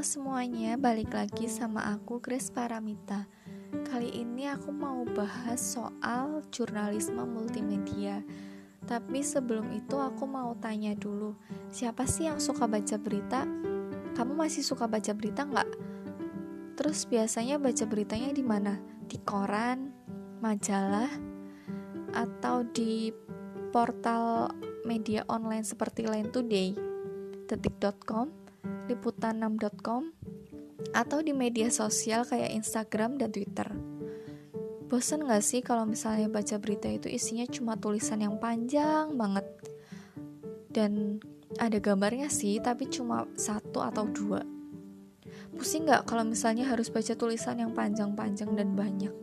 Halo semuanya, balik lagi sama aku Grace Paramita. Kali ini aku mau bahas soal jurnalisme multimedia. Tapi sebelum itu aku mau tanya dulu, siapa sih yang suka baca berita? Kamu masih suka baca berita nggak? Terus biasanya baca beritanya di mana? Di koran, majalah, atau di portal media online seperti Line Today, detik.com, liputan6.com, atau di media sosial kayak Instagram dan Twitter. Bosan gak sih kalau misalnya baca berita itu isinya cuma tulisan yang panjang banget? Dan ada gambarnya sih, tapi cuma satu atau dua. Pusing gak kalau misalnya harus baca tulisan yang panjang-panjang dan banyak?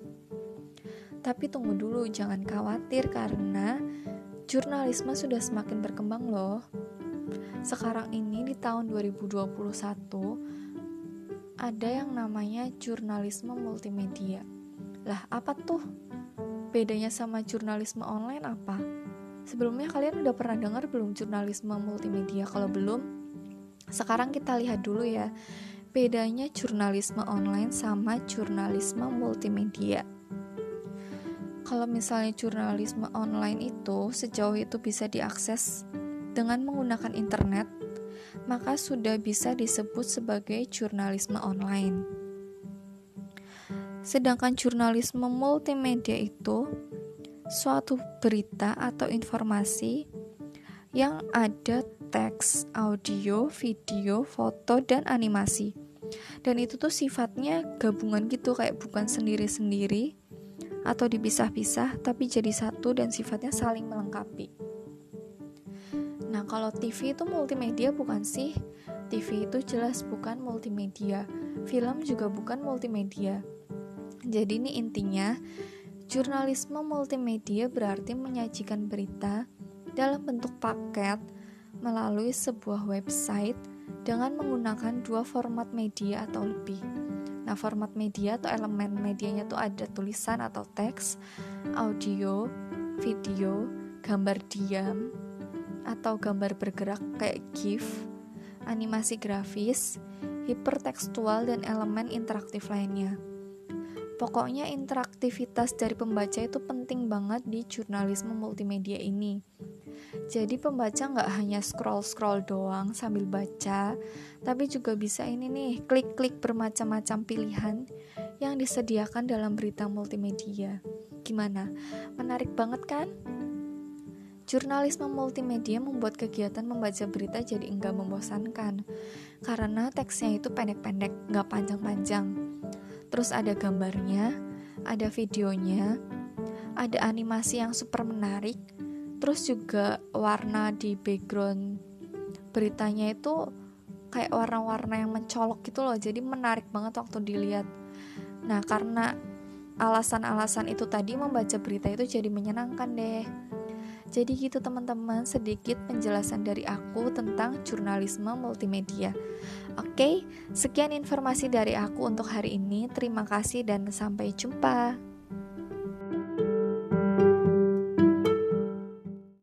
Tapi tunggu dulu, jangan khawatir karena jurnalisme sudah semakin berkembang loh sekarang ini di tahun 2021 ada yang namanya jurnalisme multimedia. Lah, apa tuh? Bedanya sama jurnalisme online apa? Sebelumnya kalian udah pernah dengar belum jurnalisme multimedia? Kalau belum, sekarang kita lihat dulu ya. Bedanya jurnalisme online sama jurnalisme multimedia. Kalau misalnya jurnalisme online itu sejauh itu bisa diakses dengan menggunakan internet, maka sudah bisa disebut sebagai jurnalisme online. Sedangkan jurnalisme multimedia itu suatu berita atau informasi yang ada teks, audio, video, foto, dan animasi. Dan itu tuh sifatnya gabungan gitu kayak bukan sendiri-sendiri atau dipisah-pisah tapi jadi satu dan sifatnya saling melengkapi. Nah, kalau TV itu multimedia bukan sih? TV itu jelas bukan multimedia. Film juga bukan multimedia. Jadi ini intinya, jurnalisme multimedia berarti menyajikan berita dalam bentuk paket melalui sebuah website dengan menggunakan dua format media atau lebih. Nah, format media atau elemen medianya itu ada tulisan atau teks, audio, video, gambar diam, atau gambar bergerak kayak GIF, animasi grafis, hipertekstual, dan elemen interaktif lainnya. Pokoknya interaktivitas dari pembaca itu penting banget di jurnalisme multimedia ini. Jadi pembaca nggak hanya scroll-scroll doang sambil baca, tapi juga bisa ini nih, klik-klik bermacam-macam pilihan yang disediakan dalam berita multimedia. Gimana? Menarik banget kan? Jurnalisme multimedia membuat kegiatan membaca berita jadi enggak membosankan karena teksnya itu pendek-pendek, nggak panjang-panjang. Terus ada gambarnya, ada videonya, ada animasi yang super menarik, terus juga warna di background beritanya itu kayak warna-warna yang mencolok gitu loh, jadi menarik banget waktu dilihat. Nah, karena alasan-alasan itu tadi membaca berita itu jadi menyenangkan deh. Jadi gitu teman-teman, sedikit penjelasan dari aku tentang jurnalisme multimedia. Oke, sekian informasi dari aku untuk hari ini. Terima kasih dan sampai jumpa.